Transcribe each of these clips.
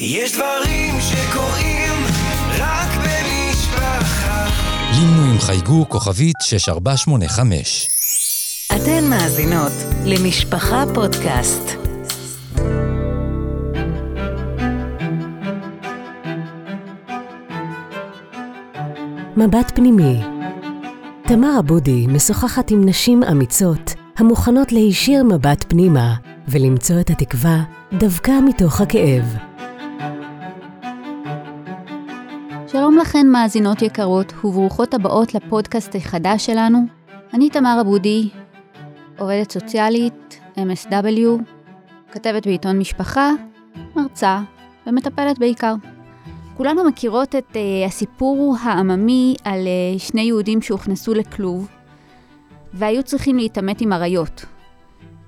יש דברים שקורים רק במשפחה. לינו עם חייגו כוכבית 6485. אתן מאזינות למשפחה פודקאסט. מבט פנימי תמר עבודי משוחחת עם נשים אמיצות המוכנות להישיר מבט פנימה ולמצוא את התקווה דווקא מתוך הכאב. לכן מאזינות יקרות וברוכות הבאות לפודקאסט החדש שלנו. אני תמר עבודי, עובדת סוציאלית, MSW, כתבת בעיתון משפחה, מרצה ומטפלת בעיקר. כולנו מכירות את uh, הסיפור העממי על uh, שני יהודים שהוכנסו לכלוב והיו צריכים להתעמת עם אריות.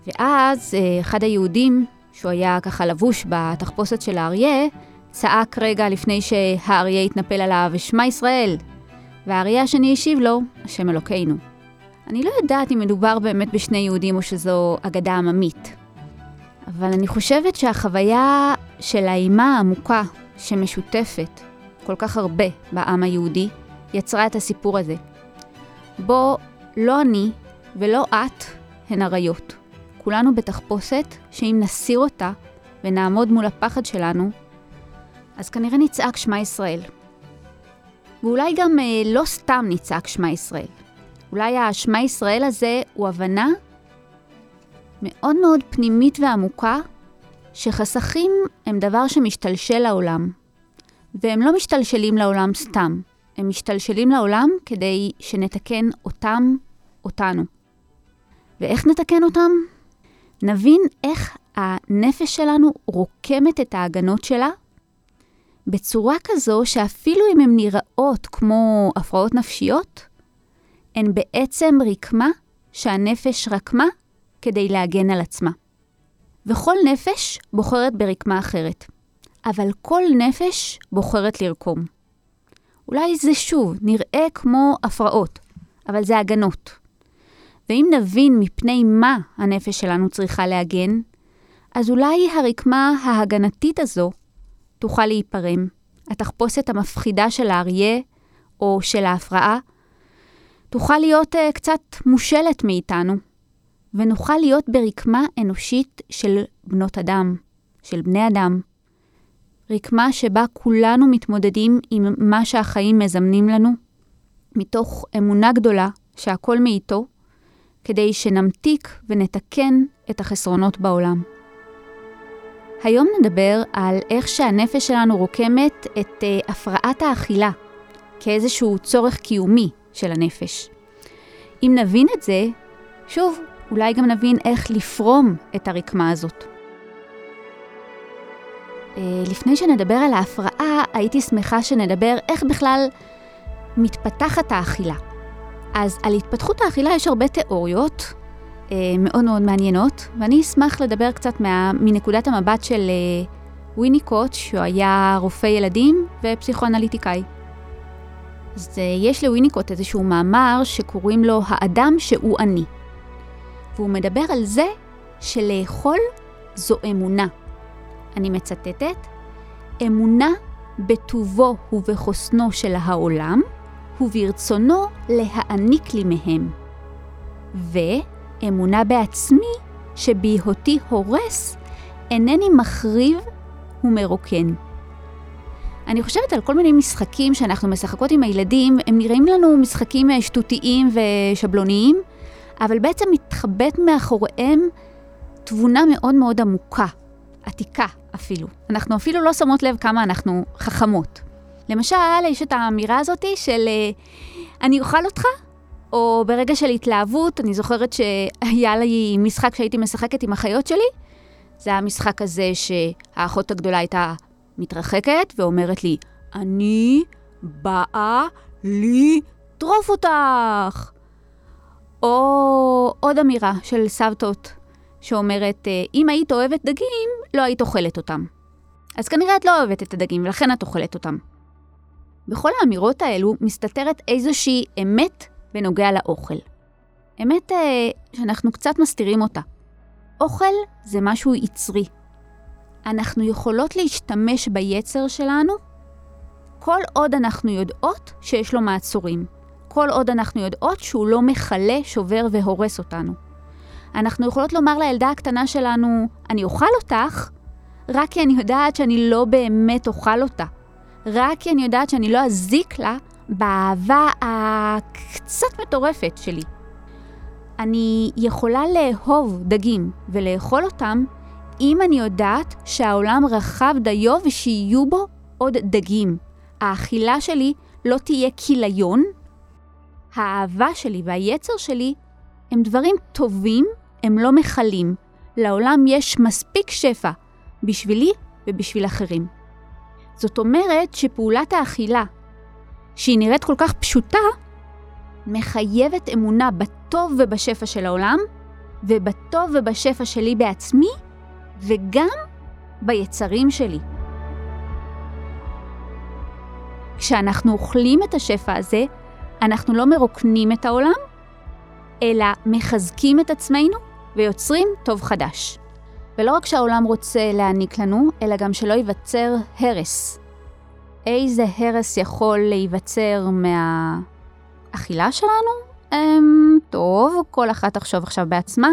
ואז uh, אחד היהודים, שהוא היה ככה לבוש בתחפושת של האריה, צעק רגע לפני שהאריה התנפל עליו, שמע ישראל! והאריה השני השיב לו, השם אלוקינו. אני לא יודעת אם מדובר באמת בשני יהודים או שזו אגדה עממית. אבל אני חושבת שהחוויה של האימה העמוקה שמשותפת כל כך הרבה בעם היהודי, יצרה את הסיפור הזה. בו לא אני ולא את הן אריות. כולנו בתחפושת שאם נסיר אותה ונעמוד מול הפחד שלנו, אז כנראה נצעק שמע ישראל. ואולי גם אה, לא סתם נצעק שמע ישראל. אולי השמע ישראל הזה הוא הבנה מאוד מאוד פנימית ועמוקה שחסכים הם דבר שמשתלשל לעולם. והם לא משתלשלים לעולם סתם, הם משתלשלים לעולם כדי שנתקן אותם, אותנו. ואיך נתקן אותם? נבין איך הנפש שלנו רוקמת את ההגנות שלה בצורה כזו שאפילו אם הן נראות כמו הפרעות נפשיות, הן בעצם רקמה שהנפש רקמה כדי להגן על עצמה. וכל נפש בוחרת ברקמה אחרת, אבל כל נפש בוחרת לרקום. אולי זה שוב נראה כמו הפרעות, אבל זה הגנות. ואם נבין מפני מה הנפש שלנו צריכה להגן, אז אולי הרקמה ההגנתית הזו תוכל להיפרם. התחפושת המפחידה של האריה או של ההפרעה תוכל להיות uh, קצת מושלת מאיתנו, ונוכל להיות ברקמה אנושית של בנות אדם, של בני אדם. רקמה שבה כולנו מתמודדים עם מה שהחיים מזמנים לנו, מתוך אמונה גדולה שהכל מאיתו, כדי שנמתיק ונתקן את החסרונות בעולם. היום נדבר על איך שהנפש שלנו רוקמת את uh, הפרעת האכילה כאיזשהו צורך קיומי של הנפש. אם נבין את זה, שוב, אולי גם נבין איך לפרום את הרקמה הזאת. Uh, לפני שנדבר על ההפרעה, הייתי שמחה שנדבר איך בכלל מתפתחת האכילה. אז על התפתחות האכילה יש הרבה תיאוריות, מאוד מאוד מעניינות, ואני אשמח לדבר קצת מה, מנקודת המבט של אה, ויניקוט, שהוא היה רופא ילדים ופסיכואנליטיקאי. אז אה, יש לוויניקוט איזשהו מאמר שקוראים לו האדם שהוא אני. והוא מדבר על זה שלאכול זו אמונה. אני מצטטת, אמונה בטובו ובחוסנו של העולם, וברצונו להעניק לי מהם. ו... אמונה בעצמי שבהיותי הורס, אינני מחריב ומרוקן. אני חושבת על כל מיני משחקים שאנחנו משחקות עם הילדים, הם נראים לנו משחקים אה, שטותיים ושבלוניים, אבל בעצם מתחבאת מאחוריהם תבונה מאוד מאוד עמוקה, עתיקה אפילו. אנחנו אפילו לא שמות לב כמה אנחנו חכמות. למשל, יש את האמירה הזאת של אה, אני אוכל אותך או ברגע של התלהבות, אני זוכרת שהיה לי משחק שהייתי משחקת עם החיות שלי. זה היה הזה שהאחות הגדולה הייתה מתרחקת ואומרת לי, אני באה לטרוף אותך. או עוד אמירה של סבתות שאומרת, אם היית אוהבת דגים, לא היית אוכלת אותם. אז כנראה את לא אוהבת את הדגים ולכן את אוכלת אותם. בכל האמירות האלו מסתתרת איזושהי אמת בנוגע לאוכל. אמת אה, שאנחנו קצת מסתירים אותה. אוכל זה משהו יצרי. אנחנו יכולות להשתמש ביצר שלנו כל עוד אנחנו יודעות שיש לו מעצורים. כל עוד אנחנו יודעות שהוא לא מכלה, שובר והורס אותנו. אנחנו יכולות לומר לילדה הקטנה שלנו, אני אוכל אותך, רק כי אני יודעת שאני לא באמת אוכל אותה. רק כי אני יודעת שאני לא אזיק לה באהבה הקצת מטורפת שלי. אני יכולה לאהוב דגים ולאכול אותם אם אני יודעת שהעולם רחב דיו ושיהיו בו עוד דגים. האכילה שלי לא תהיה כיליון, האהבה שלי והיצר שלי הם דברים טובים, הם לא מכלים. לעולם יש מספיק שפע בשבילי ובשביל אחרים. זאת אומרת שפעולת האכילה, שהיא נראית כל כך פשוטה, מחייבת אמונה בטוב ובשפע של העולם, ובטוב ובשפע שלי בעצמי, וגם ביצרים שלי. כשאנחנו אוכלים את השפע הזה, אנחנו לא מרוקנים את העולם, אלא מחזקים את עצמנו ויוצרים טוב חדש. ולא רק שהעולם רוצה להעניק לנו, אלא גם שלא ייווצר הרס. איזה הרס יכול להיווצר מהאכילה שלנו? אמ, טוב, כל אחת תחשוב עכשיו בעצמה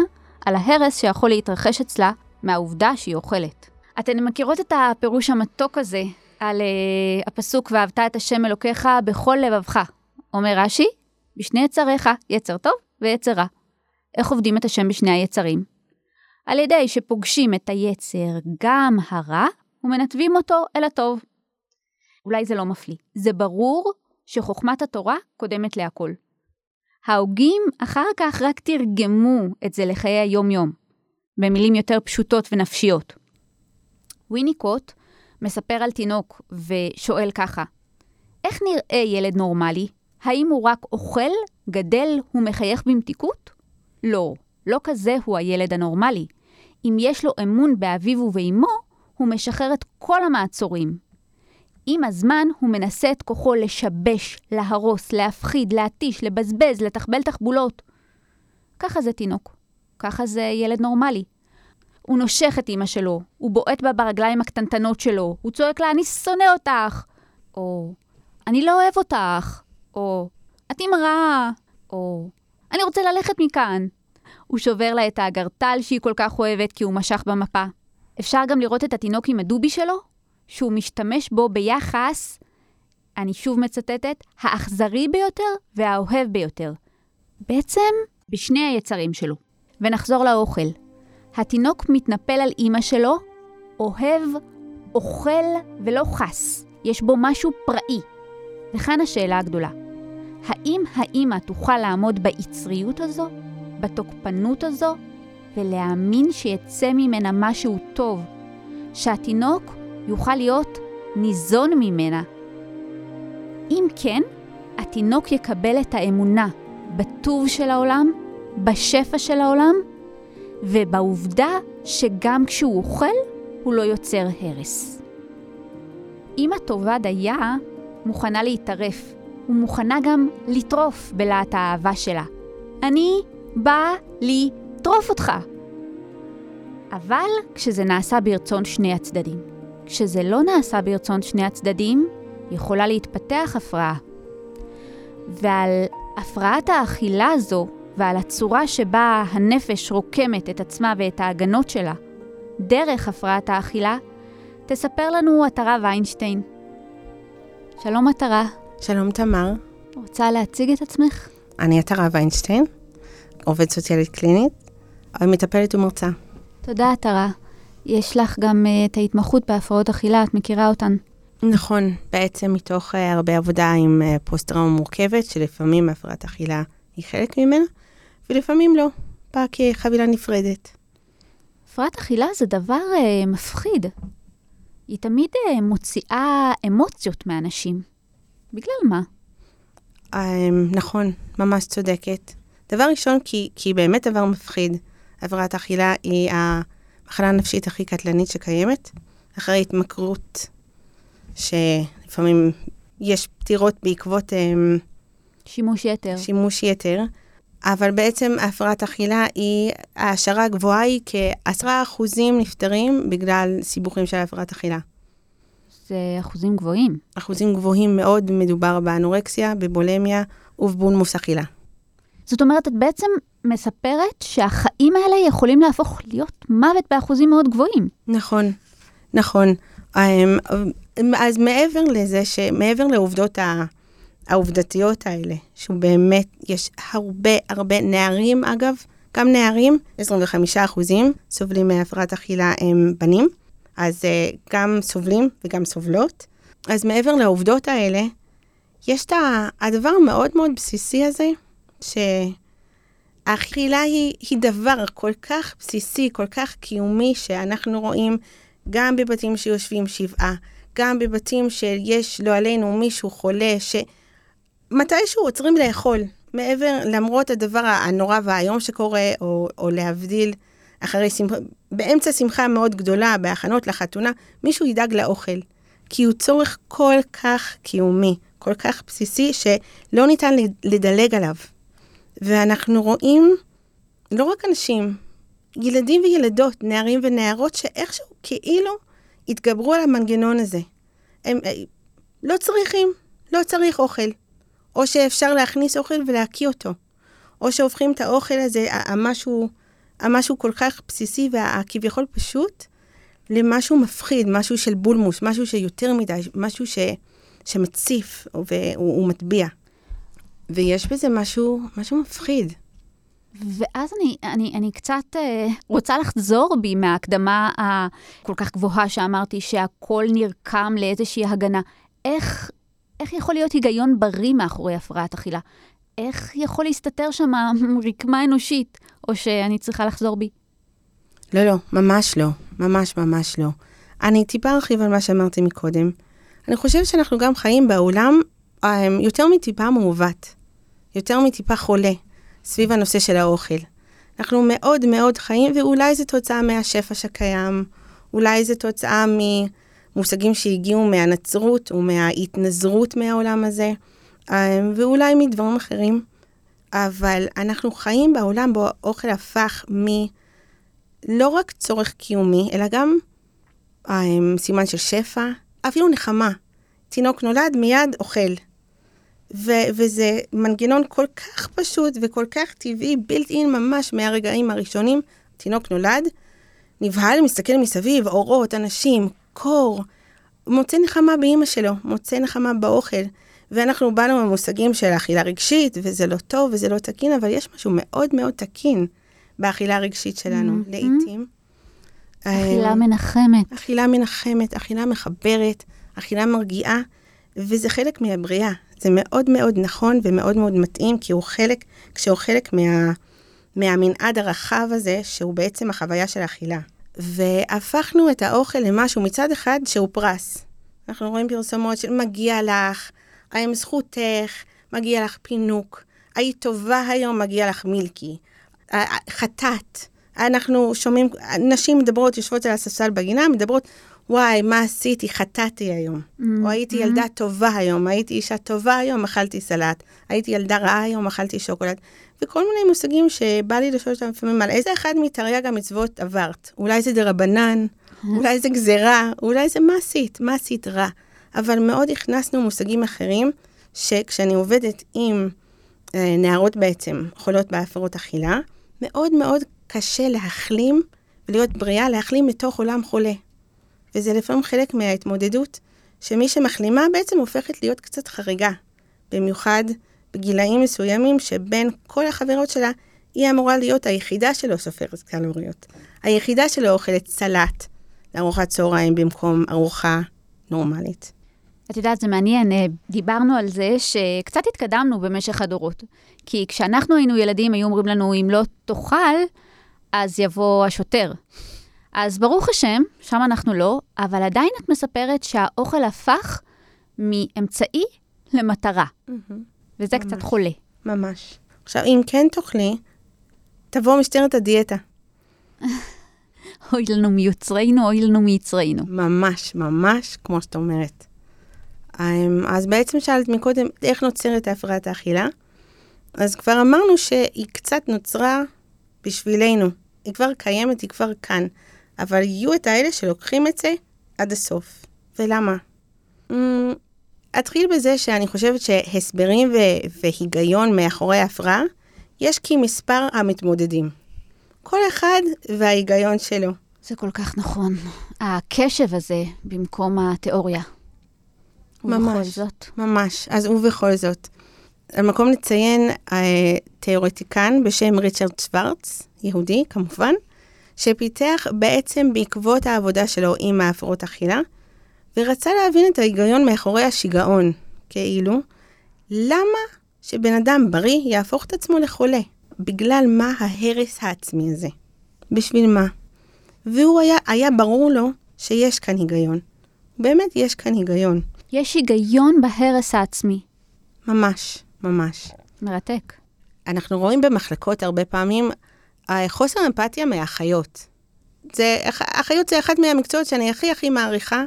על ההרס שיכול להתרחש אצלה מהעובדה שהיא אוכלת. אתן מכירות את הפירוש המתוק הזה על uh, הפסוק ואהבת את השם אלוקיך בכל לבבך. אומר רש"י, בשני יצריך, יצר טוב ויצר רע. איך עובדים את השם בשני היצרים? על ידי שפוגשים את היצר, גם הרע, ומנתבים אותו אל הטוב. אולי זה לא מפליא. זה ברור שחוכמת התורה קודמת להכל. ההוגים אחר כך רק תרגמו את זה לחיי היום-יום, במילים יותר פשוטות ונפשיות. ויניקוט מספר על תינוק ושואל ככה, איך נראה ילד נורמלי? האם הוא רק אוכל, גדל ומחייך במתיקות? לא, לא כזה הוא הילד הנורמלי. אם יש לו אמון באביו ובאמו, הוא משחרר את כל המעצורים. עם הזמן הוא מנסה את כוחו לשבש, להרוס, להפחיד, להתיש, לבזבז, לתחבל תחבולות. ככה זה תינוק. ככה זה ילד נורמלי. הוא נושך את אמא שלו, הוא בועט בה ברגליים הקטנטנות שלו, הוא צועק לה, אני שונא אותך, או אני לא אוהב אותך, או את אימא רעה, או אני רוצה ללכת מכאן. הוא שובר לה את האגרטל שהיא כל כך אוהבת כי הוא משך במפה. אפשר גם לראות את התינוק עם הדובי שלו, שהוא משתמש בו ביחס, אני שוב מצטטת, האכזרי ביותר והאוהב ביותר. בעצם, בשני היצרים שלו. ונחזור לאוכל. התינוק מתנפל על אימא שלו, אוהב, אוכל ולא חס. יש בו משהו פראי. וכאן השאלה הגדולה. האם האימא תוכל לעמוד ביצריות הזו, בתוקפנות הזו, ולהאמין שיצא ממנה משהו טוב, שהתינוק יוכל להיות ניזון ממנה? אם כן, התינוק יקבל את האמונה בטוב של העולם, בשפע של העולם, ובעובדה שגם כשהוא אוכל, הוא לא יוצר הרס. אמא טובה דייה מוכנה להתערף, ומוכנה גם לטרוף בלהט האהבה שלה. אני באה לטרוף אותך. אבל כשזה נעשה ברצון שני הצדדים. כשזה לא נעשה ברצון שני הצדדים, יכולה להתפתח הפרעה. ועל הפרעת האכילה הזו ועל הצורה שבה הנפש רוקמת את עצמה ואת ההגנות שלה דרך הפרעת האכילה, תספר לנו עטרה ויינשטיין. שלום עטרה. שלום תמר, רוצה להציג את עצמך? אני עטרה ויינשטיין, עובד סוציאלית קלינית, מטפלת ומרצה. תודה עטרה. יש לך גם uh, את ההתמחות בהפרעות אכילה, את מכירה אותן. נכון, בעצם מתוך uh, הרבה עבודה עם uh, פוסט-טראומה מורכבת, שלפעמים הפרעת אכילה היא חלק ממנה, ולפעמים לא, באה כחבילה נפרדת. הפרעת אכילה זה דבר uh, מפחיד. היא תמיד uh, מוציאה אמוציות מאנשים. בגלל מה? Um, נכון, ממש צודקת. דבר ראשון, כי, כי באמת דבר מפחיד. הפרעת אכילה היא המחלה הנפשית הכי קטלנית שקיימת, אחרי התמכרות, שלפעמים יש פטירות בעקבות um, שימוש יתר. שימוש יתר. אבל בעצם הפרעת אכילה היא, ההשערה הגבוהה היא כעשרה אחוזים נפטרים בגלל סיבוכים של הפרעת אכילה. זה אחוזים גבוהים. אחוזים גבוהים מאוד מדובר באנורקסיה, בבולמיה ובבולמוס אכילה. זאת אומרת, את בעצם מספרת שהחיים האלה יכולים להפוך להיות מוות באחוזים מאוד גבוהים. נכון, נכון. אמ, אז מעבר לזה, שמעבר לעובדות ה... העובדתיות האלה, שהוא באמת, יש הרבה הרבה נערים אגב, גם נערים, 25 אחוזים סובלים מהפרעת אכילה הם בנים, אז uh, גם סובלים וגם סובלות. אז מעבר לעובדות האלה, יש את הדבר המאוד מאוד בסיסי הזה, שהאכילה היא, היא דבר כל כך בסיסי, כל כך קיומי, שאנחנו רואים גם בבתים שיושבים שבעה, גם בבתים שיש, לא עלינו, מישהו חולה, שמתישהו עוצרים לאכול, מעבר, למרות הדבר הנורא והאיום שקורה, או, או להבדיל, אחרי שמחה, באמצע שמחה מאוד גדולה, בהכנות לחתונה, מישהו ידאג לאוכל. כי הוא צורך כל כך קיומי, כל כך בסיסי, שלא ניתן לדלג עליו. ואנחנו רואים לא רק אנשים, ילדים וילדות, נערים ונערות, שאיכשהו כאילו התגברו על המנגנון הזה. הם אה, לא צריכים, לא צריך אוכל. או שאפשר להכניס אוכל ולהקיא אותו. או שהופכים את האוכל הזה, המשהו, המשהו כל כך בסיסי והכביכול פשוט, למשהו מפחיד, משהו של בולמוס, משהו שיותר מדי, משהו ש, שמציף והוא מטביע. ויש בזה משהו, משהו מפחיד. ואז אני, אני, אני קצת אה, רוצה לחזור בי מההקדמה הכל כך גבוהה שאמרתי, שהכל נרקם לאיזושהי הגנה. איך, איך יכול להיות היגיון בריא מאחורי הפרעת אכילה? איך יכול להסתתר שם רקמה אנושית? או שאני צריכה לחזור בי? לא, לא, ממש לא. ממש ממש לא. אני טיפה ארחיב על מה שאמרתי מקודם. אני חושבת שאנחנו גם חיים בעולם אה, יותר מטיפה מעוות, יותר מטיפה חולה. סביב הנושא של האוכל. אנחנו מאוד מאוד חיים, ואולי זו תוצאה מהשפע שקיים, אולי זו תוצאה ממושגים שהגיעו מהנצרות ומההתנזרות מהעולם הזה, אה, ואולי מדברים אחרים. אבל אנחנו חיים בעולם בו האוכל הפך מלא רק צורך קיומי, אלא גם אה, סימן של שפע, אפילו נחמה. תינוק נולד, מיד אוכל. ו- וזה מנגנון כל כך פשוט וכל כך טבעי, בילט אין ממש מהרגעים הראשונים. תינוק נולד, נבהל, מסתכל מסביב, אורות, אנשים, קור, מוצא נחמה באימא שלו, מוצא נחמה באוכל. ואנחנו באנו ממושגים של אכילה רגשית, וזה לא טוב וזה לא תקין, אבל יש משהו מאוד מאוד תקין באכילה הרגשית שלנו, mm-hmm. לעיתים. אכילה מנחמת. אכילה מנחמת, אכילה מחברת, אכילה מרגיעה, וזה חלק מהבריאה. זה מאוד מאוד נכון ומאוד מאוד מתאים, כי הוא חלק, כשהוא חלק מה, מהמנעד הרחב הזה, שהוא בעצם החוויה של אכילה. והפכנו את האוכל למשהו מצד אחד שהוא פרס. אנחנו רואים פרסומות של מגיע לך, האם זכותך, מגיע לך פינוק, היית טובה היום, מגיע לך מילקי. חטאת. אנחנו שומעים, נשים מדברות, יושבות על הספסל בגינה, מדברות, וואי, מה עשיתי? חטאתי היום. Mm-hmm. או הייתי ילדה טובה היום, הייתי אישה טובה היום, אכלתי סלט. הייתי ילדה רעה היום, אכלתי שוקולד. וכל מיני מושגים שבא לי לשאול אותם לפעמים על איזה אחד מתרי"ג המצוות עברת. אולי זה דרבנן, אולי זה גזירה, אולי זה מה עשית, מה עשית רע. אבל מאוד הכנסנו מושגים אחרים, שכשאני עובדת עם אה, נערות בעצם חולות בהפרות אכילה, מאוד מאוד קשה להחלים ולהיות בריאה, להחלים לתוך עולם חולה. וזה לפעמים חלק מההתמודדות, שמי שמחלימה בעצם הופכת להיות קצת חריגה, במיוחד בגילאים מסוימים שבין כל החברות שלה, היא אמורה להיות היחידה שלא סופרת קלוריות. היחידה שלא אוכלת סלט לארוחת צהריים במקום ארוחה נורמלית. את יודעת, זה מעניין, אה, דיברנו על זה שקצת התקדמנו במשך הדורות. כי כשאנחנו היינו ילדים, היו אומרים לנו, אם לא תאכל, אז יבוא השוטר. אז ברוך השם, שם אנחנו לא, אבל עדיין את מספרת שהאוכל הפך מאמצעי למטרה. Mm-hmm. וזה ממש, קצת חולה. ממש. עכשיו, אם כן תאכלי, תבוא משטרת הדיאטה. אוי לנו מיוצרנו, אוי לנו מיצרנו. ממש, ממש, כמו שאת אומרת. אמ, אז בעצם שאלת מקודם, איך נוצרת הפרעת האכילה? אז כבר אמרנו שהיא קצת נוצרה בשבילנו. היא כבר קיימת, היא כבר כאן. אבל יהיו את האלה שלוקחים את זה עד הסוף. ולמה? Mm, אתחיל בזה שאני חושבת שהסברים ו- והיגיון מאחורי ההפרעה, יש כי מספר המתמודדים. כל אחד וההיגיון שלו. זה כל כך נכון. הקשב הזה במקום התיאוריה. ובכל ממש. זאת. ממש. אז ובכל זאת. על מקום לציין אה, תיאורטיקן בשם ריצ'רד שוורץ, יהודי כמובן, שפיתח בעצם בעקבות העבודה שלו עם ההפרעות אכילה, ורצה להבין את ההיגיון מאחורי השיגעון, כאילו, למה שבן אדם בריא יהפוך את עצמו לחולה? בגלל מה ההרס העצמי הזה? בשביל מה? והוא היה, היה ברור לו שיש כאן היגיון. באמת יש כאן היגיון. יש היגיון בהרס העצמי. ממש, ממש. מרתק. אנחנו רואים במחלקות הרבה פעמים אה, חוסר אמפתיה מאחיות. זה, אח- אחיות זה אחד מהמקצועות שאני הכי הכי מעריכה.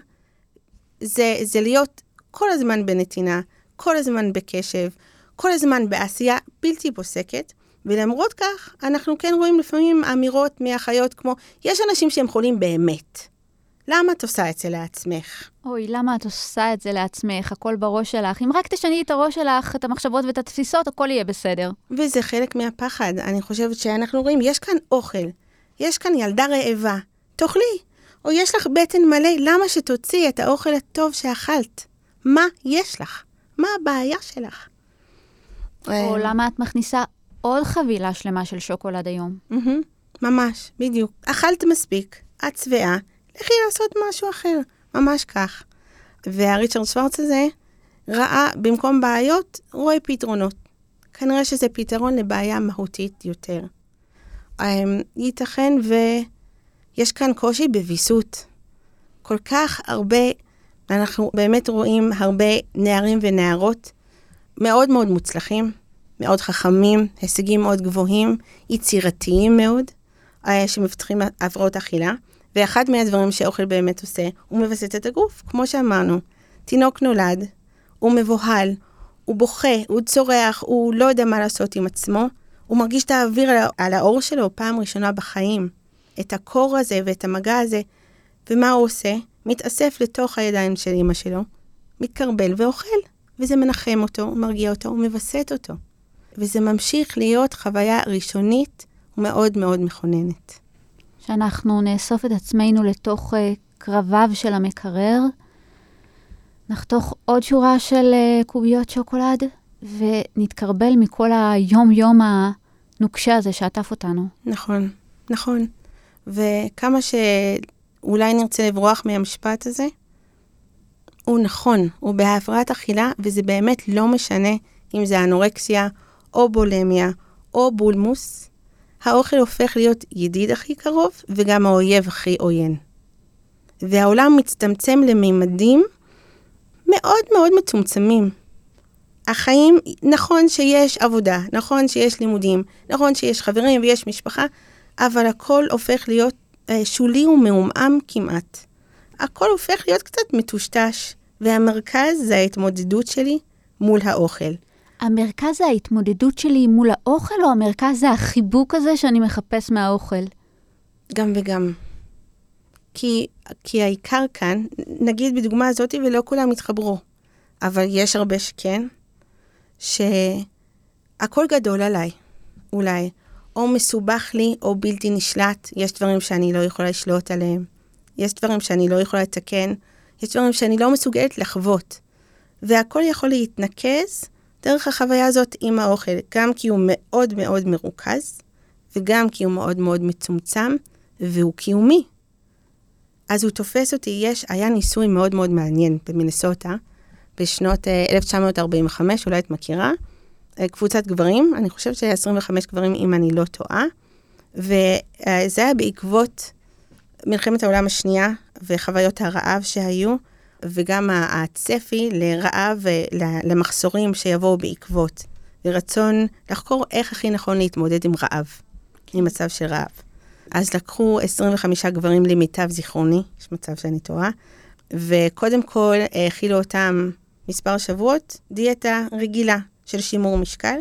זה, זה להיות כל הזמן בנתינה, כל הזמן בקשב, כל הזמן בעשייה בלתי פוסקת, ולמרות כך, אנחנו כן רואים לפעמים אמירות מאחיות כמו, יש אנשים שהם חולים באמת. למה את עושה את זה לעצמך? אוי, למה את עושה את זה לעצמך? הכל בראש שלך. אם רק תשני את הראש שלך, את המחשבות ואת התפיסות, הכל יהיה בסדר. וזה חלק מהפחד. אני חושבת שאנחנו רואים, יש כאן אוכל, יש כאן ילדה רעבה, תאכלי. או יש לך בטן מלא, למה שתוציאי את האוכל הטוב שאכלת? מה יש לך? מה הבעיה שלך? או אה, למה את מכניסה עוד חבילה שלמה של שוקולד היום? ממש, בדיוק. אכלת מספיק, את שבעה, לכי לעשות משהו אחר, ממש כך. והריצ'רד שוורץ הזה ראה, במקום בעיות, רואה פתרונות. כנראה שזה פתרון לבעיה מהותית יותר. אמ, ייתכן ויש כאן קושי בוויסות. כל כך הרבה, אנחנו באמת רואים הרבה נערים ונערות מאוד מאוד מוצלחים, מאוד חכמים, הישגים מאוד גבוהים, יצירתיים מאוד, אה, שמפתחים הפרעות אכילה. ואחד מהדברים שאוכל באמת עושה, הוא מווסת את הגוף, כמו שאמרנו. תינוק נולד, הוא מבוהל, הוא בוכה, הוא צורח, הוא לא יודע מה לעשות עם עצמו, הוא מרגיש את האוויר על, האור שלו פעם ראשונה בחיים. את הקור הזה ואת המגע הזה. ומה הוא עושה? מתאסף לתוך הידיים של אמא שלו, מתקרבל ואוכל, וזה מנחם אותו, מרגיע אותו, הוא מווסת אותו. וזה ממשיך להיות חוויה ראשונית ומאוד מאוד מכוננת. שאנחנו נאסוף את עצמנו לתוך uh, קרביו של המקרר, נחתוך עוד שורה של uh, קוביות שוקולד, ונתקרבל מכל היום-יום הנוקשה הזה שעטף אותנו. נכון, נכון. וכמה שאולי נרצה לברוח מהמשפט הזה, הוא נכון, הוא בהפרעת אכילה, וזה באמת לא משנה אם זה אנורקסיה, או בולמיה, או בולמוס. האוכל הופך להיות ידיד הכי קרוב, וגם האויב הכי עוין. והעולם מצטמצם לממדים מאוד מאוד מצומצמים. החיים, נכון שיש עבודה, נכון שיש לימודים, נכון שיש חברים ויש משפחה, אבל הכל הופך להיות אה, שולי ומעומעם כמעט. הכל הופך להיות קצת מטושטש, והמרכז זה ההתמודדות שלי מול האוכל. המרכז זה ההתמודדות שלי מול האוכל, או המרכז זה החיבוק הזה שאני מחפש מהאוכל? גם וגם. כי, כי העיקר כאן, נגיד בדוגמה הזאת, ולא כולם התחברו, אבל יש הרבה שכן, שהכל גדול עליי, אולי. או מסובך לי, או בלתי נשלט. יש דברים שאני לא יכולה לשלוט עליהם. יש דברים שאני לא יכולה לתקן. יש דברים שאני לא מסוגלת לחוות. והכל יכול להתנקז דרך החוויה הזאת עם האוכל, גם כי הוא מאוד מאוד מרוכז, וגם כי הוא מאוד מאוד מצומצם, והוא קיומי. אז הוא תופס אותי, יש, היה ניסוי מאוד מאוד מעניין במינסוטה, בשנות אה, 1945, אולי את מכירה, אה, קבוצת גברים, אני חושבת שהיה 25 גברים אם אני לא טועה, וזה היה בעקבות מלחמת העולם השנייה וחוויות הרעב שהיו, וגם הצפי לרעב ולמחסורים שיבואו בעקבות, ורצון לחקור איך הכי נכון להתמודד עם רעב, עם מצב של רעב. אז לקחו 25 גברים למיטב זיכרוני, יש מצב שאני טועה, וקודם כל האכילו אותם מספר שבועות דיאטה רגילה של שימור משקל.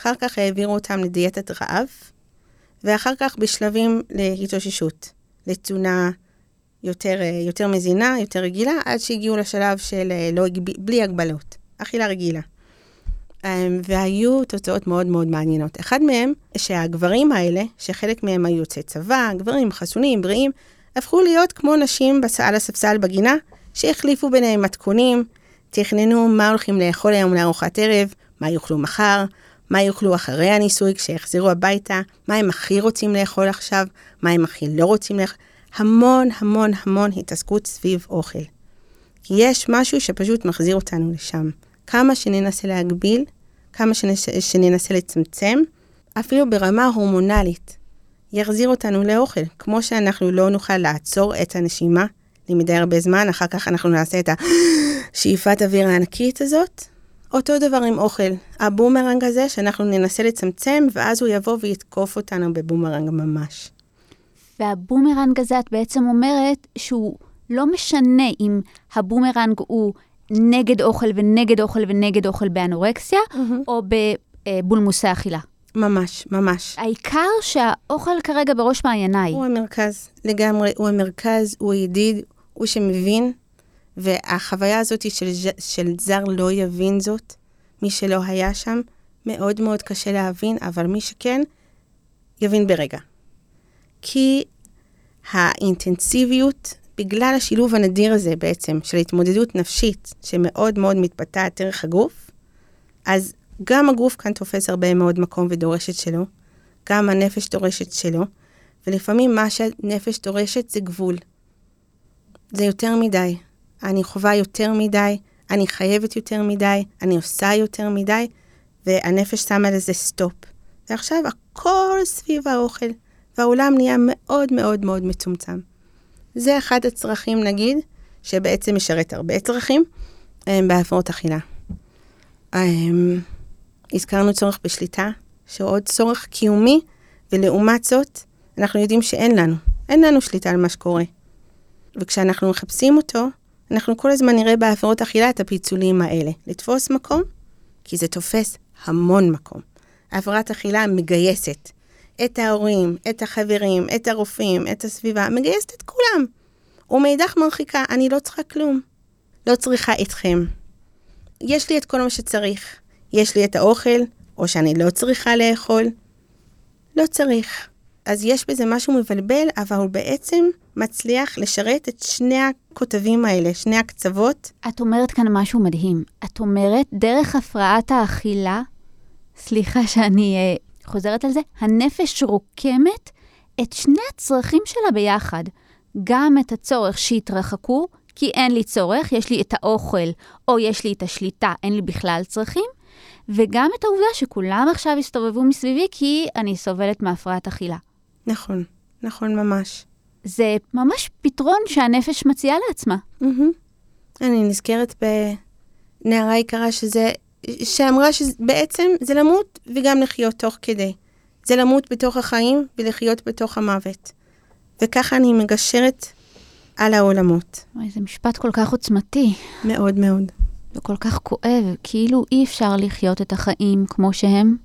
אחר כך העבירו אותם לדיאטת רעב, ואחר כך בשלבים להתאוששות, לתזונה יותר, אה, יותר מזינה, יותר רגילה, עד שהגיעו לשלב של אה, לא, בלי הגבלות, אכילה רגילה. אמ, והיו תוצאות מאוד מאוד מעניינות. אחד מהם, שהגברים האלה, שחלק מהם היו יוצאי צבא, גברים חסונים, בריאים, הפכו להיות כמו נשים על הספסל בגינה, שהחליפו ביניהם מתכונים, תכננו מה הולכים לאכול היום לארוחת ערב, מה יאכלו מחר, מה יאכלו אחרי הניסוי כשיחזרו הביתה, מה הם הכי רוצים לאכול עכשיו, מה הם הכי לא רוצים לאכול. המון המון המון התעסקות סביב אוכל. כי יש משהו שפשוט מחזיר אותנו לשם. כמה שננסה להגביל, כמה שנס, שננסה לצמצם, אפילו ברמה הורמונלית, יחזיר אותנו לאוכל. כמו שאנחנו לא נוכל לעצור את הנשימה למדי הרבה זמן, אחר כך אנחנו נעשה את השאיפת אוויר הענקית הזאת. אותו דבר עם אוכל. הבומרנג הזה שאנחנו ננסה לצמצם, ואז הוא יבוא ויתקוף אותנו בבומרנג ממש. והבומרנג הזה, את בעצם אומרת שהוא לא משנה אם הבומרנג הוא נגד אוכל ונגד אוכל ונגד אוכל באנורקסיה, mm-hmm. או בבולמוסי אכילה. ממש, ממש. העיקר שהאוכל כרגע בראש מעייניי. הוא המרכז, לגמרי, הוא המרכז, הוא הידיד, הוא שמבין, והחוויה הזאת של, של זר לא יבין זאת, מי שלא היה שם, מאוד מאוד קשה להבין, אבל מי שכן, יבין ברגע. כי האינטנסיביות בגלל השילוב הנדיר הזה בעצם, של התמודדות נפשית, שמאוד מאוד מתבטאת דרך הגוף, אז גם הגוף כאן תופס הרבה מאוד מקום ודורשת שלו, גם הנפש דורשת שלו, ולפעמים מה שהנפש דורשת זה גבול. זה יותר מדי. אני חווה יותר מדי, אני חייבת יותר מדי, אני עושה יותר מדי, והנפש שמה לזה סטופ. ועכשיו הכל סביב האוכל, והעולם נהיה מאוד מאוד מאוד מצומצם. זה אחד הצרכים, נגיד, שבעצם משרת הרבה צרכים um, בהפרעות אכילה. Um, הזכרנו צורך בשליטה, שהוא עוד צורך קיומי, ולעומת זאת, אנחנו יודעים שאין לנו, אין לנו שליטה על מה שקורה. וכשאנחנו מחפשים אותו, אנחנו כל הזמן נראה בהפרעות אכילה את הפיצולים האלה. לתפוס מקום, כי זה תופס המון מקום. הפרעת אכילה מגייסת את ההורים, את החברים, את הרופאים, את הסביבה, מגייסת את כולם. ומאידך מרחיקה, אני לא צריכה כלום. לא צריכה אתכם. יש לי את כל מה שצריך. יש לי את האוכל, או שאני לא צריכה לאכול. לא צריך. אז יש בזה משהו מבלבל, אבל הוא בעצם מצליח לשרת את שני הכותבים האלה, שני הקצוות. את אומרת כאן משהו מדהים. את אומרת, דרך הפרעת האכילה, סליחה שאני uh, חוזרת על זה, הנפש רוקמת את שני הצרכים שלה ביחד. גם את הצורך שיתרחקו, כי אין לי צורך, יש לי את האוכל, או יש לי את השליטה, אין לי בכלל צרכים, וגם את העובדה שכולם עכשיו יסתובבו מסביבי כי אני סובלת מהפרעת אכילה. נכון, נכון ממש. זה ממש פתרון שהנפש מציעה לעצמה. Mm-hmm. אני נזכרת בנערה יקרה שזה, שאמרה שבעצם זה למות וגם לחיות תוך כדי. זה למות בתוך החיים ולחיות בתוך המוות. וככה אני מגשרת על העולמות. אוי, זה משפט כל כך עוצמתי. מאוד מאוד. וכל כך כואב, כאילו אי אפשר לחיות את החיים כמו שהם,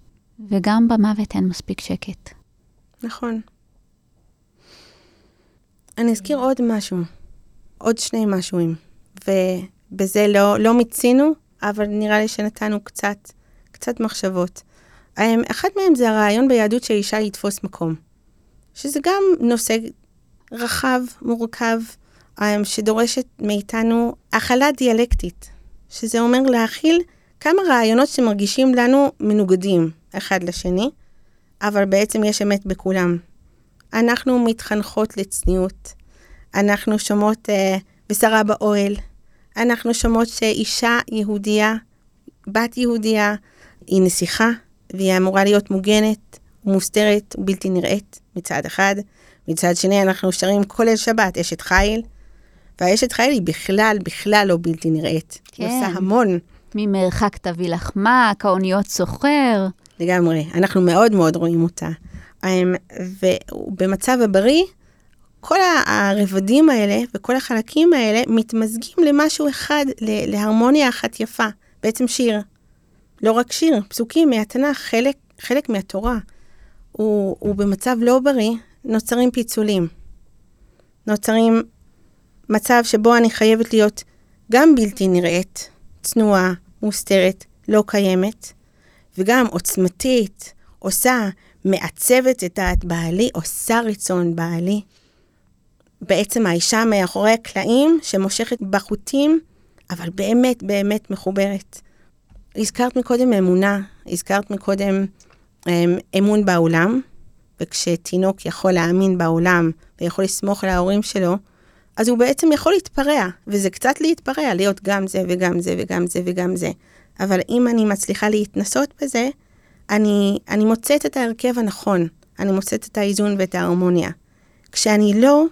וגם במוות אין מספיק שקט. נכון. אני אזכיר עוד משהו, עוד שני משהוים, ובזה לא, לא מיצינו, אבל נראה לי שנתנו קצת, קצת מחשבות. אמ, אחד מהם זה הרעיון ביהדות שאישה יתפוס מקום, שזה גם נושא רחב, מורכב, אמ, שדורשת מאיתנו הכלה דיאלקטית, שזה אומר להכיל כמה רעיונות שמרגישים לנו מנוגדים אחד לשני, אבל בעצם יש אמת בכולם. אנחנו מתחנכות לצניעות, אנחנו שומעות uh, בשרה באוהל, אנחנו שומעות שאישה יהודייה, בת יהודייה, היא נסיכה, והיא אמורה להיות מוגנת, מוסתרת ובלתי נראית מצד אחד, מצד שני, אנחנו שרים כל שבת, אשת חיל, והאשת חיל היא בכלל, בכלל לא בלתי נראית. כן. היא עושה המון. ממרחק תביא לך מק, האוניות סוחר. לגמרי, אנחנו מאוד מאוד רואים אותה. אמ, ובמצב הבריא, כל הרבדים האלה וכל החלקים האלה מתמזגים למשהו אחד, להרמוניה אחת יפה, בעצם שיר. לא רק שיר, פסוקים מהתנ"ך, חלק חלק מהתורה, הוא, הוא במצב לא בריא, נוצרים פיצולים. נוצרים מצב שבו אני חייבת להיות גם בלתי נראית, צנועה, מוסתרת, לא קיימת, וגם עוצמתית, עושה, מעצבת את דעת בעלי, עושה רצון בעלי. בעצם האישה מאחורי הקלעים שמושכת בחוטים, אבל באמת באמת מחוברת. הזכרת מקודם אמונה, הזכרת מקודם אמ, אמון בעולם, וכשתינוק יכול להאמין בעולם ויכול לסמוך על ההורים שלו, אז הוא בעצם יכול להתפרע, וזה קצת להתפרע, להיות גם זה וגם זה וגם זה וגם זה. אבל אם אני מצליחה להתנסות בזה, אני, אני מוצאת את ההרכב הנכון, אני מוצאת את האיזון ואת ההרמוניה. כשאני לא,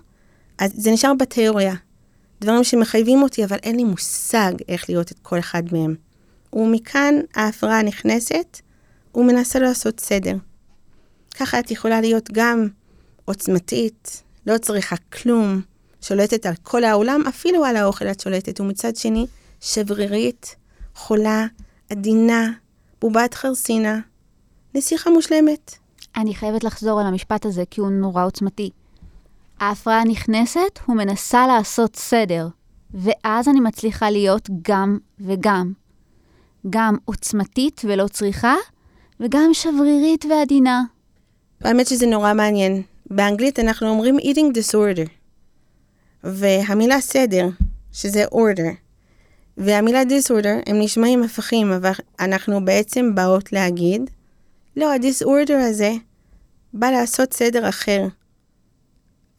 אז זה נשאר בתיאוריה. דברים שמחייבים אותי, אבל אין לי מושג איך להיות את כל אחד מהם. ומכאן ההפרעה נכנסת, ומנסה לעשות סדר. ככה את יכולה להיות גם עוצמתית, לא צריכה כלום, שולטת על כל העולם, אפילו על האוכל את שולטת, ומצד שני, שברירית, חולה, עדינה, בובת חרסינה, נסיכה מושלמת. אני חייבת לחזור על המשפט הזה, כי הוא נורא עוצמתי. ההפרעה נכנסת ומנסה לעשות סדר, ואז אני מצליחה להיות גם וגם. גם עוצמתית ולא צריכה, וגם שברירית ועדינה. האמת שזה נורא מעניין. באנגלית אנחנו אומרים eating disorder, והמילה סדר, שזה order, והמילה disorder, הם נשמעים הפכים, אבל אנחנו בעצם באות להגיד, לא, ה-disorder הזה בא לעשות סדר אחר.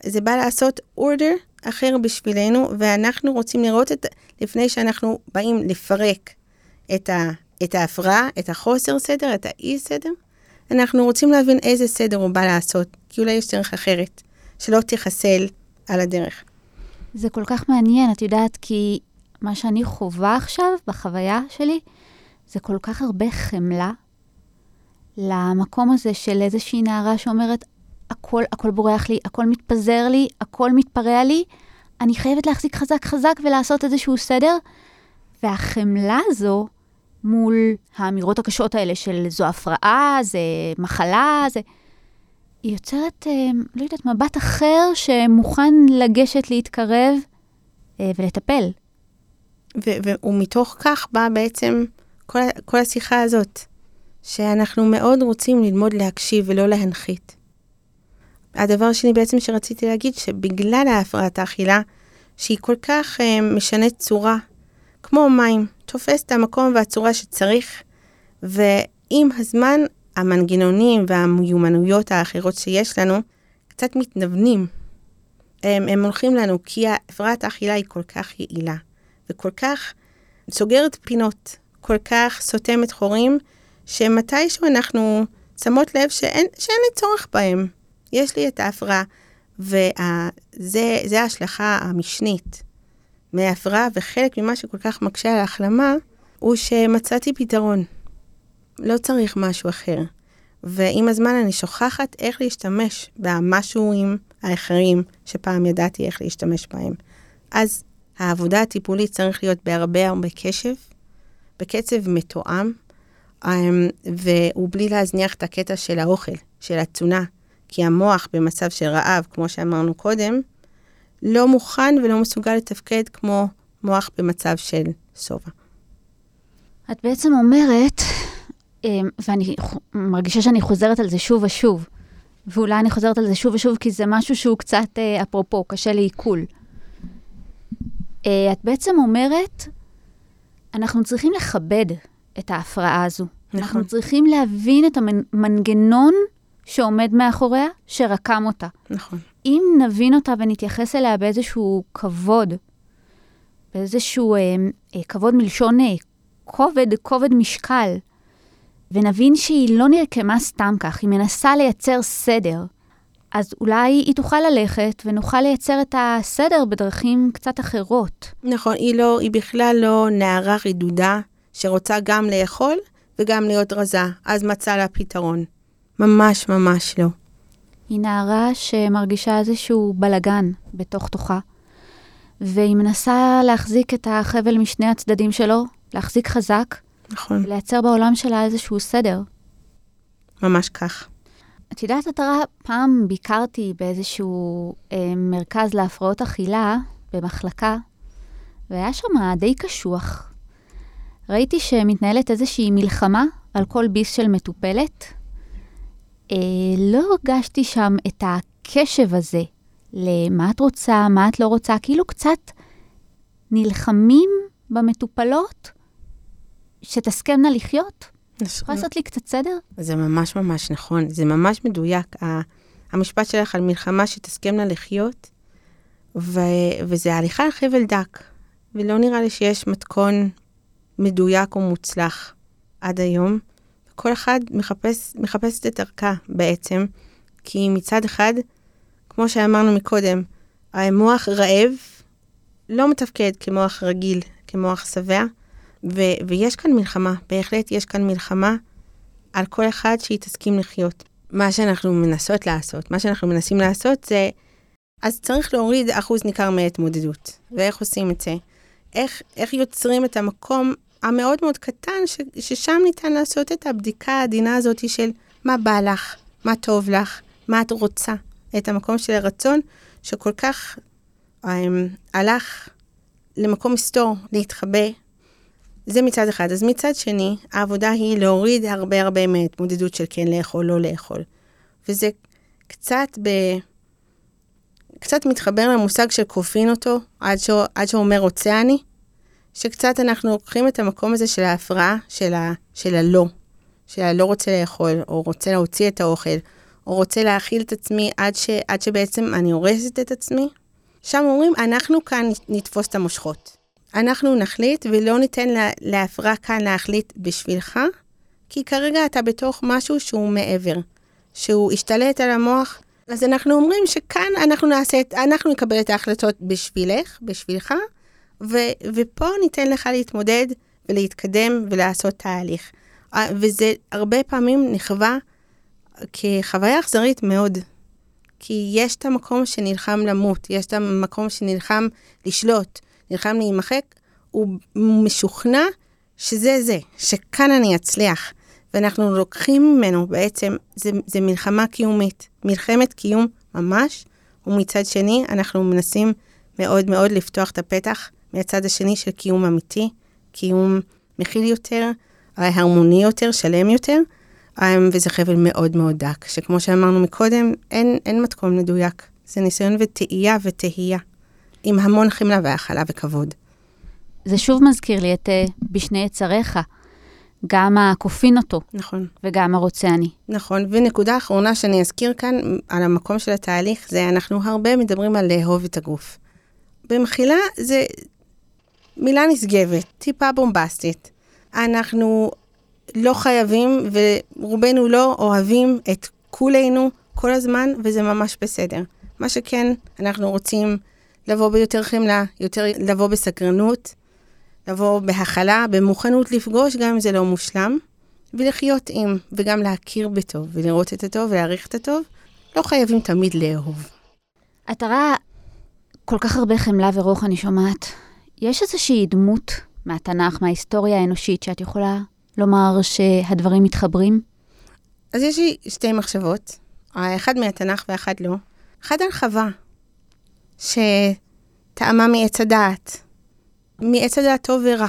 זה בא לעשות order אחר בשבילנו, ואנחנו רוצים לראות את, לפני שאנחנו באים לפרק את, ה, את ההפרעה, את החוסר סדר, את האי-סדר, אנחנו רוצים להבין איזה סדר הוא בא לעשות, כי אולי יש דרך אחרת, שלא תחסל על הדרך. זה כל כך מעניין, את יודעת, כי מה שאני חווה עכשיו בחוויה שלי, זה כל כך הרבה חמלה למקום הזה של איזושהי נערה שאומרת, הכל, הכל בורח לי, הכל מתפזר לי, הכל מתפרע לי, אני חייבת להחזיק חזק חזק ולעשות איזשהו סדר. והחמלה הזו מול האמירות הקשות האלה של זו הפרעה, זה מחלה, זה... היא יוצרת, אה, לא יודעת, מבט אחר שמוכן לגשת, להתקרב אה, ולטפל. ו- ומתוך כך באה בעצם כל, כל השיחה הזאת, שאנחנו מאוד רוצים ללמוד להקשיב ולא להנחית. הדבר השני בעצם שרציתי להגיד, שבגלל ההפרעת האכילה, שהיא כל כך אה, משנית צורה, כמו מים, תופס את המקום והצורה שצריך, ועם הזמן המנגנונים והמיומנויות האחרות שיש לנו קצת מתנוונים. הם, הם הולכים לנו, כי הפרעת האכילה היא כל כך יעילה, וכל כך סוגרת פינות, כל כך סותמת חורים, שמתישהו אנחנו שמות לב שאין, שאין לי צורך בהם. יש לי את ההפרעה, וזה ההשלכה המשנית מההפרעה, וחלק ממה שכל כך מקשה על ההחלמה, הוא שמצאתי פתרון. לא צריך משהו אחר. ועם הזמן אני שוכחת איך להשתמש במשהוים האחרים שפעם ידעתי איך להשתמש בהם. אז העבודה הטיפולית צריך להיות בהרבה הרבה קשב, בקצב מתואם, אמ, ובלי להזניח את הקטע של האוכל, של התזונה, כי המוח במצב של רעב, כמו שאמרנו קודם, לא מוכן ולא מסוגל לתפקד כמו מוח במצב של שובע. את בעצם אומרת, אמ, ואני מרגישה שאני חוזרת על זה שוב ושוב, ואולי אני חוזרת על זה שוב ושוב, כי זה משהו שהוא קצת, אה, אפרופו, קשה לעיכול. אה, את בעצם אומרת, אנחנו צריכים לכבד את ההפרעה הזו. נכון. אנחנו צריכים להבין את המנגנון שעומד מאחוריה, שרקם אותה. נכון. אם נבין אותה ונתייחס אליה באיזשהו כבוד, באיזשהו אה, אה, כבוד מלשון אה, כובד, כובד משקל, ונבין שהיא לא נרקמה סתם כך, היא מנסה לייצר סדר, אז אולי היא תוכל ללכת ונוכל לייצר את הסדר בדרכים קצת אחרות. נכון, היא, לא, היא בכלל לא נערה רדודה שרוצה גם לאכול וגם להיות רזה, אז מצא לה פתרון. ממש ממש לא. היא נערה שמרגישה איזשהו בלגן בתוך תוכה, והיא מנסה להחזיק את החבל משני הצדדים שלו, להחזיק חזק, נכון. ולייצר בעולם שלה איזשהו סדר. ממש כך. את יודעת, עטרה, פעם ביקרתי באיזשהו אה, מרכז להפרעות אכילה במחלקה, והיה שם די קשוח. ראיתי שמתנהלת איזושהי מלחמה על כל ביס של מטופלת. אה, לא הרגשתי שם את הקשב הזה למה את רוצה, מה את לא רוצה, כאילו קצת נלחמים במטופלות שתסכמנה לחיות. יכולה לעשות לי קצת סדר? זה ממש ממש נכון, זה ממש מדויק. המשפט שלך על מלחמה שתסכמנה לחיות, ו- וזה הליכה על חבל דק, ולא נראה לי שיש מתכון מדויק או מוצלח עד היום. כל אחד מחפש, מחפשת את דרכה בעצם, כי מצד אחד, כמו שאמרנו מקודם, המוח רעב לא מתפקד כמוח רגיל, כמוח שבע, ויש כאן מלחמה, בהחלט יש כאן מלחמה על כל אחד שהיא תסכים לחיות. מה שאנחנו מנסות לעשות, מה שאנחנו מנסים לעשות זה, אז צריך להוריד אחוז ניכר מההתמודדות. ואיך עושים את זה? איך, איך יוצרים את המקום המאוד מאוד קטן, ש, ששם ניתן לעשות את הבדיקה העדינה הזאת של מה בא לך, מה טוב לך, מה את רוצה. את המקום של הרצון, שכל כך um, הלך למקום מסתור, להתחבא. זה מצד אחד. אז מצד שני, העבודה היא להוריד הרבה הרבה מההתמודדות של כן לאכול, לא לאכול. וזה קצת ב... קצת מתחבר למושג של כופין אותו, עד, ש... עד שאומר רוצה אני, שקצת אנחנו לוקחים את המקום הזה של ההפרעה, של, ה... של הלא, של הלא רוצה לאכול, או רוצה להוציא את האוכל, או רוצה להאכיל את עצמי עד, ש... עד שבעצם אני הורסת את עצמי. שם אומרים, אנחנו כאן נתפוס את המושכות. אנחנו נחליט ולא ניתן לה, להפרעה כאן להחליט בשבילך, כי כרגע אתה בתוך משהו שהוא מעבר, שהוא השתלט על המוח. אז אנחנו אומרים שכאן אנחנו נעשה, אנחנו נקבל את ההחלטות בשבילך, בשבילך, ו, ופה ניתן לך להתמודד ולהתקדם ולעשות תהליך. וזה הרבה פעמים נחווה כחוויה אכזרית מאוד. כי יש את המקום שנלחם למות, יש את המקום שנלחם לשלוט, נלחם להימחק, הוא משוכנע שזה זה, שכאן אני אצליח. ואנחנו לוקחים ממנו בעצם, זה, זה מלחמה קיומית, מלחמת קיום ממש, ומצד שני אנחנו מנסים מאוד מאוד לפתוח את הפתח מהצד השני של קיום אמיתי, קיום מכיל יותר, הרמוני יותר, שלם יותר, וזה חבל מאוד מאוד דק, שכמו שאמרנו מקודם, אין, אין מתכון מדויק. זה ניסיון וטעייה ותהייה, עם המון חמלה והכלה וכבוד. זה שוב מזכיר לי את uh, בשני יצריך, גם הכופין אותו. נכון. וגם הרוצה אני. נכון, ונקודה אחרונה שאני אזכיר כאן, על המקום של התהליך, זה אנחנו הרבה מדברים על לאהוב את הגוף. במחילה זה מילה נשגבת, טיפה בומבסטית. אנחנו לא חייבים, ורובנו לא אוהבים את כולנו כל הזמן, וזה ממש בסדר. מה שכן, אנחנו רוצים לבוא ביותר חמלה, יותר לבוא בסקרנות, לבוא בהכלה, במוכנות לפגוש, גם אם זה לא מושלם, ולחיות עם, וגם להכיר בטוב, ולראות את הטוב, ולהעריך את הטוב. לא חייבים תמיד לאהוב. אתה רואה כל כך הרבה חמלה ורוח אני שומעת. יש איזושהי דמות מהתנ"ך, מההיסטוריה האנושית, שאת יכולה לומר שהדברים מתחברים? אז יש לי שתי מחשבות, אחד מהתנ"ך ואחד לא. אחד על חווה, שטעמה מעץ הדעת, מעץ הדעת טוב ורע,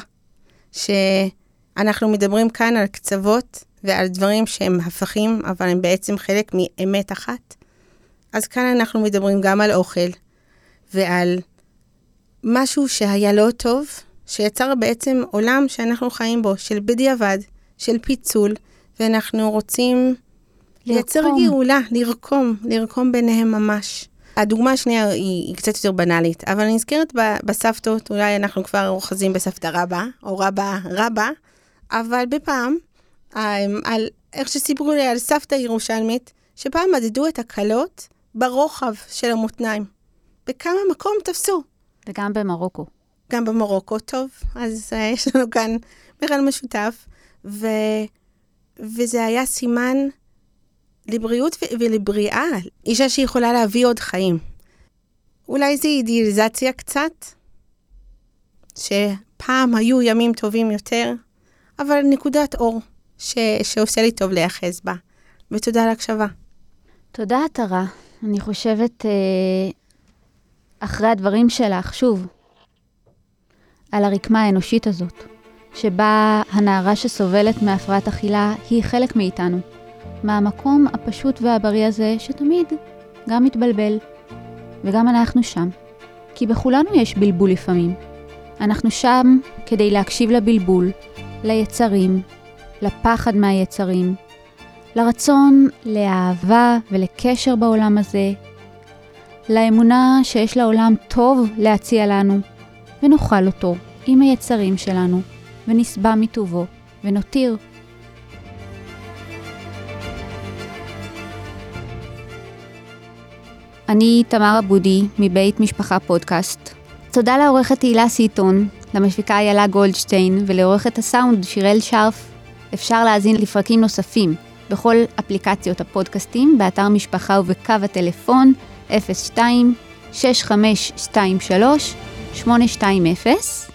שאנחנו מדברים כאן על קצוות ועל דברים שהם הפכים, אבל הם בעצם חלק מאמת אחת. אז כאן אנחנו מדברים גם על אוכל ועל משהו שהיה לא טוב, שיצר בעצם עולם שאנחנו חיים בו, של בדיעבד, של פיצול, ואנחנו רוצים לייצר גאולה, לרקום, לרקום ביניהם ממש. הדוגמה השנייה היא, היא קצת יותר בנאלית, אבל אני נזכרת בסבתות, אולי אנחנו כבר אוחזים בסבתא רבא, או רבא רבא, אבל בפעם, על איך שסיפרו לי על סבתא ירושלמית, שפעם מדדו את הכלות ברוחב של המותניים. בכמה מקום תפסו. וגם במרוקו. גם במרוקו, טוב, אז uh, יש לנו כאן מכן משותף, ו, וזה היה סימן לבריאות ו- ולבריאה, אישה שיכולה להביא עוד חיים. אולי זו אידיאליזציה קצת, שפעם היו ימים טובים יותר, אבל נקודת אור ש- שעושה לי טוב להיאחז בה. ותודה על ההקשבה. תודה, עטרה. אני חושבת, אה, אחרי הדברים שלך, שוב, על הרקמה האנושית הזאת, שבה הנערה שסובלת מהפרעת אכילה היא חלק מאיתנו, מהמקום הפשוט והבריא הזה שתמיד גם מתבלבל, וגם אנחנו שם. כי בכולנו יש בלבול לפעמים. אנחנו שם כדי להקשיב לבלבול, ליצרים, לפחד מהיצרים, לרצון לאהבה ולקשר בעולם הזה, לאמונה שיש לעולם טוב להציע לנו, ונאכל אותו עם היצרים שלנו, ונשבע מטובו, ונותיר. אני תמר אבודי, מבית משפחה פודקאסט. תודה לעורכת תהילה סיטון, למפיקה איילה גולדשטיין ולעורכת הסאונד שיראל שרף. אפשר להאזין לפרקים נוספים בכל אפליקציות הפודקאסטים, באתר משפחה ובקו הטלפון 02 6523 820